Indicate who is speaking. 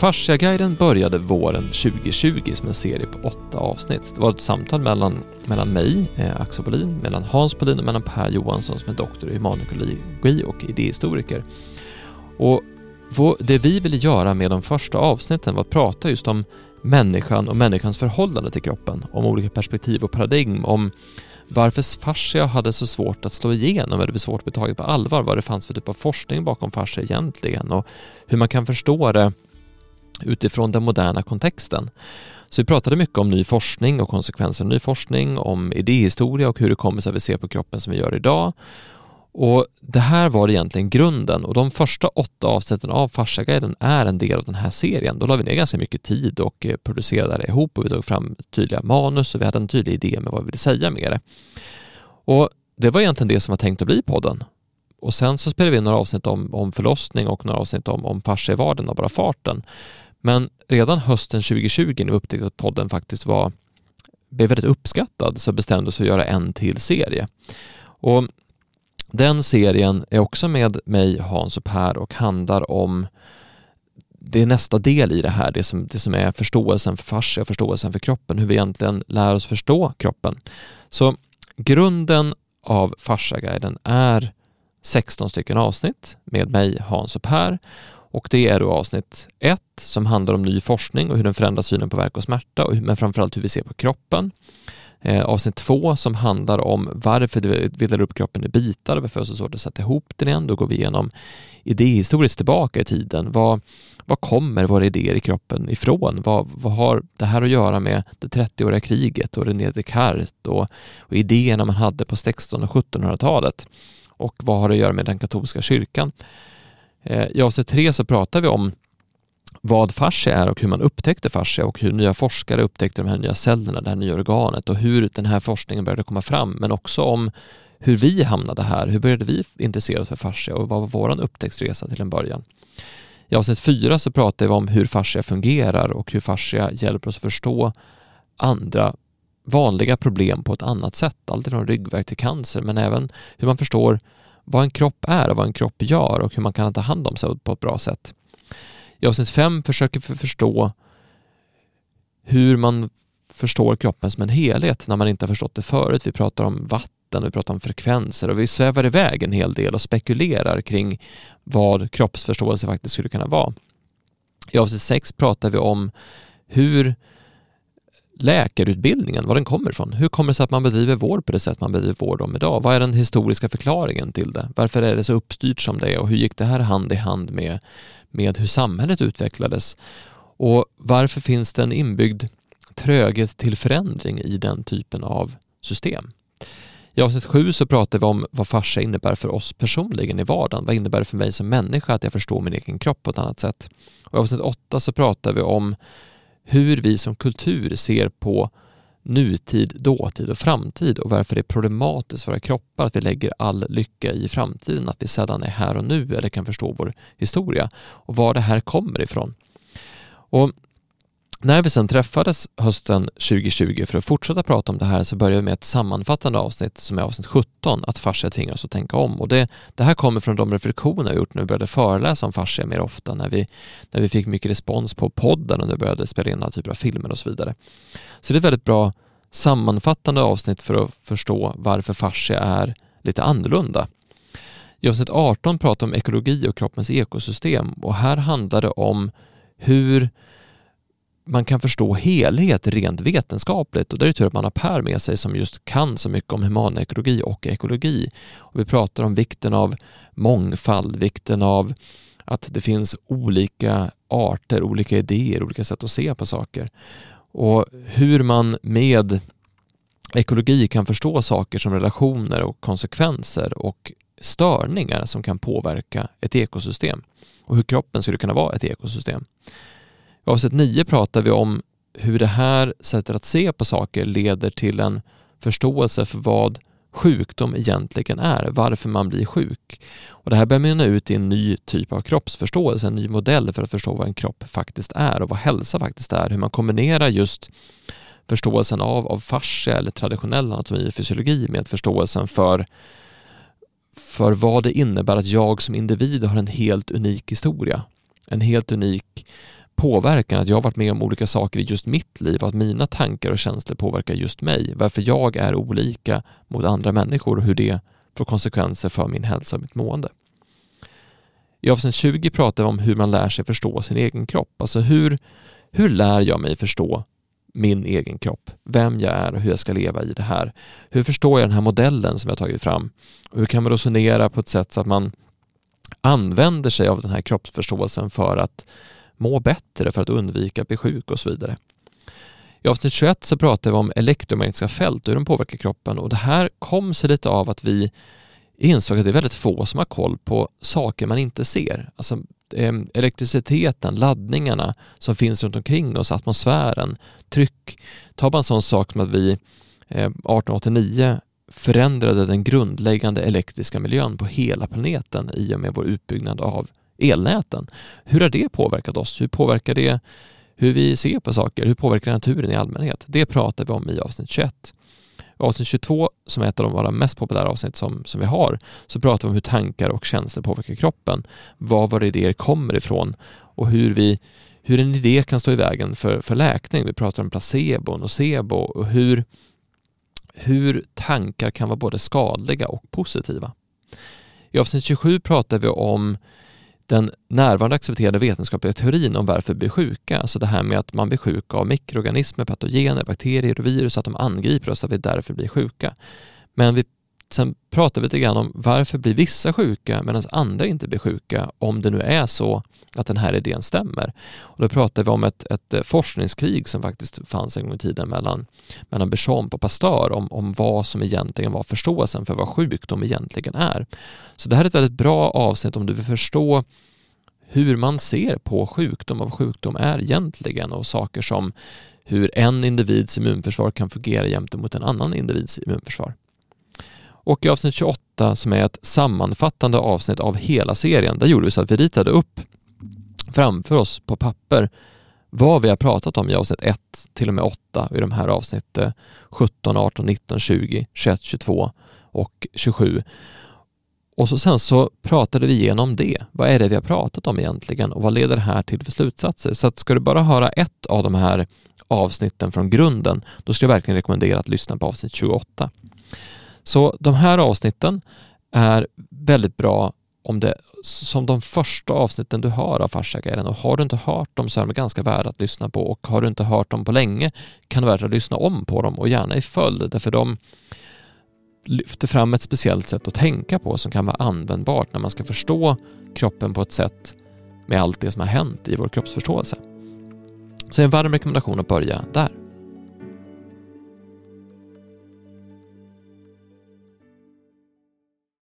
Speaker 1: Fasciaguiden började våren 2020 som en serie på åtta avsnitt. Det var ett samtal mellan, mellan mig, eh, Axel Bolin, mellan Hans Bolin och mellan Per Johansson som är doktor i humanekologi och idéhistoriker. Och det vi ville göra med de första avsnitten var att prata just om människan och människans förhållande till kroppen, om olika perspektiv och paradigm, om varför fascia hade så svårt att slå igenom, eller det svårt att bli taget på allvar, vad det fanns för typ av forskning bakom fascia egentligen och hur man kan förstå det utifrån den moderna kontexten. Så vi pratade mycket om ny forskning och konsekvenser av ny forskning, om idéhistoria och hur det kommer sig att vi ser på kroppen som vi gör idag. Och det här var egentligen grunden och de första åtta avsnitten av Farsaguiden är en del av den här serien. Då la vi ner ganska mycket tid och eh, producerade det ihop och vi tog fram tydliga manus och vi hade en tydlig idé med vad vi ville säga med det. Och det var egentligen det som var tänkt att bli podden. Och sen så spelade vi in några avsnitt om, om förlossning och några avsnitt om, om farsa i vardagen och bara farten. Men redan hösten 2020 när vi upptäckte att podden faktiskt var, blev väldigt uppskattad så bestämde vi oss för att göra en till serie. Och den serien är också med mig, Hans och Per och handlar om det är nästa del i det här, det som, det som är förståelsen för fascia, förståelsen för kroppen, hur vi egentligen lär oss förstå kroppen. Så grunden av Fasciaguiden är 16 stycken avsnitt med mig, Hans och Per och det är då avsnitt 1 som handlar om ny forskning och hur den förändrar synen på verk och smärta, och, men framförallt hur vi ser på kroppen. Eh, avsnitt 2 som handlar om varför vi delar upp kroppen i bitar och varför det är så svårt att sätta ihop den igen. Då går vi igenom idéhistoriskt tillbaka i tiden. Vad, vad kommer våra idéer i kroppen ifrån? Vad, vad har det här att göra med det 30-åriga kriget och René Descartes och, och idéerna man hade på 1600 och 1700-talet? Och vad har det att göra med den katolska kyrkan? Eh, I avsnitt 3 så pratar vi om vad fascia är och hur man upptäckte fascia och hur nya forskare upptäckte de här nya cellerna, det här nya organet och hur den här forskningen började komma fram, men också om hur vi hamnade här. Hur började vi intressera oss för fascia och vad var vår upptäcktsresa till en början? I avsnitt fyra så pratar vi om hur fascia fungerar och hur fascia hjälper oss att förstå andra vanliga problem på ett annat sätt, alltifrån ryggvärk till cancer, men även hur man förstår vad en kropp är och vad en kropp gör och hur man kan ta hand om sig på ett bra sätt. I avsnitt 5 försöker vi förstå hur man förstår kroppen som en helhet när man inte har förstått det förut. Vi pratar om vatten, vi pratar om frekvenser och vi svävar iväg en hel del och spekulerar kring vad kroppsförståelse faktiskt skulle kunna vara. I avsnitt 6 pratar vi om hur läkarutbildningen, var den kommer ifrån. Hur kommer det sig att man bedriver vård på det sätt man bedriver vård om idag? Vad är den historiska förklaringen till det? Varför är det så uppstyrt som det är och hur gick det här hand i hand med, med hur samhället utvecklades? Och varför finns det en inbyggd tröghet till förändring i den typen av system? I avsnitt sju så pratar vi om vad farsa innebär för oss personligen i vardagen. Vad innebär det för mig som människa att jag förstår min egen kropp på ett annat sätt? Och I avsnitt åtta så pratar vi om hur vi som kultur ser på nutid, dåtid och framtid och varför det är problematiskt för våra kroppar att vi lägger all lycka i framtiden, att vi sällan är här och nu eller kan förstå vår historia och var det här kommer ifrån. Och när vi sedan träffades hösten 2020 för att fortsätta prata om det här så började vi med ett sammanfattande avsnitt som är avsnitt 17, att fascia tvingar oss att tänka om. Och det, det här kommer från de reflektioner vi gjort när vi började föreläsa om fascia mer ofta, när vi, när vi fick mycket respons på podden och när vi började spela in alla typer av filmer och så vidare. Så det är ett väldigt bra sammanfattande avsnitt för att förstå varför fascia är lite annorlunda. I avsnitt 18 pratar vi om ekologi och kroppens ekosystem och här handlar det om hur man kan förstå helhet rent vetenskapligt och det är tur att man har Per med sig som just kan så mycket om humanekologi och ekologi. Och vi pratar om vikten av mångfald, vikten av att det finns olika arter, olika idéer, olika sätt att se på saker. Och hur man med ekologi kan förstå saker som relationer och konsekvenser och störningar som kan påverka ett ekosystem och hur kroppen skulle kunna vara ett ekosystem. I avsnitt 9 pratar vi om hur det här sättet att se på saker leder till en förståelse för vad sjukdom egentligen är, varför man blir sjuk. Och det här börjar mynna ut i en ny typ av kroppsförståelse, en ny modell för att förstå vad en kropp faktiskt är och vad hälsa faktiskt är, hur man kombinerar just förståelsen av, av fascia eller traditionell anatomi och fysiologi med förståelsen för, för vad det innebär att jag som individ har en helt unik historia. En helt unik påverkan, att jag har varit med om olika saker i just mitt liv och att mina tankar och känslor påverkar just mig. Varför jag är olika mot andra människor och hur det får konsekvenser för min hälsa och mitt mående. I avsnitt 20 pratar vi om hur man lär sig förstå sin egen kropp. Alltså hur, hur lär jag mig förstå min egen kropp, vem jag är och hur jag ska leva i det här. Hur förstår jag den här modellen som jag tagit fram? Och hur kan man resonera på ett sätt så att man använder sig av den här kroppsförståelsen för att må bättre, för att undvika att bli sjuk och så vidare. I avsnitt 21 så pratar vi om elektromagnetiska fält och hur de påverkar kroppen och det här kom sig lite av att vi insåg att det är väldigt få som har koll på saker man inte ser. Alltså ehm, elektriciteten, laddningarna som finns runt omkring oss, atmosfären, tryck. Tar man en sån sak som att vi ehm, 1889 förändrade den grundläggande elektriska miljön på hela planeten i och med vår utbyggnad av elnäten. Hur har det påverkat oss? Hur påverkar det hur vi ser på saker? Hur påverkar naturen i allmänhet? Det pratar vi om i avsnitt 21. I Avsnitt 22, som är ett av de våra mest populära avsnitt som, som vi har, så pratar vi om hur tankar och känslor påverkar kroppen, var våra idéer kommer ifrån och hur, vi, hur en idé kan stå i vägen för, för läkning. Vi pratar om placebo, nocebo och hur, hur tankar kan vara både skadliga och positiva. I avsnitt 27 pratar vi om den närvarande accepterade vetenskapliga teorin om varför vi blir sjuka, alltså det här med att man blir sjuk av mikroorganismer, patogener, bakterier och virus, att de angriper oss, att vi därför blir sjuka. Men vi, sen pratar vi lite grann om varför blir vissa sjuka medan andra inte blir sjuka, om det nu är så att den här idén stämmer. Och då pratar vi om ett, ett eh, forskningskrig som faktiskt fanns en gång i tiden mellan, mellan Bechamp och Pasteur om, om vad som egentligen var förståelsen för vad sjukdom egentligen är. Så det här är ett väldigt bra avsnitt om du vill förstå hur man ser på sjukdom och vad sjukdom är egentligen och saker som hur en individs immunförsvar kan fungera gentemot en annan individs immunförsvar. Och i avsnitt 28 som är ett sammanfattande avsnitt av hela serien, där gjorde vi så att vi ritade upp framför oss på papper vad vi har pratat om i avsnitt 1 till och med 8 i de här avsnitten 17, 18, 19, 20, 21, 22 och 27. Och så sen så pratade vi igenom det. Vad är det vi har pratat om egentligen och vad leder det här till för slutsatser? Så att ska du bara höra ett av de här avsnitten från grunden, då skulle jag verkligen rekommendera att lyssna på avsnitt 28. Så de här avsnitten är väldigt bra om det, som de första avsnitten du hör av Farsägaren och har du inte hört dem så är de ganska värda att lyssna på och har du inte hört dem på länge kan det vara värt att lyssna om på dem och gärna i följd därför de lyfter fram ett speciellt sätt att tänka på som kan vara användbart när man ska förstå kroppen på ett sätt med allt det som har hänt i vår kroppsförståelse. Så en varm rekommendation att börja där.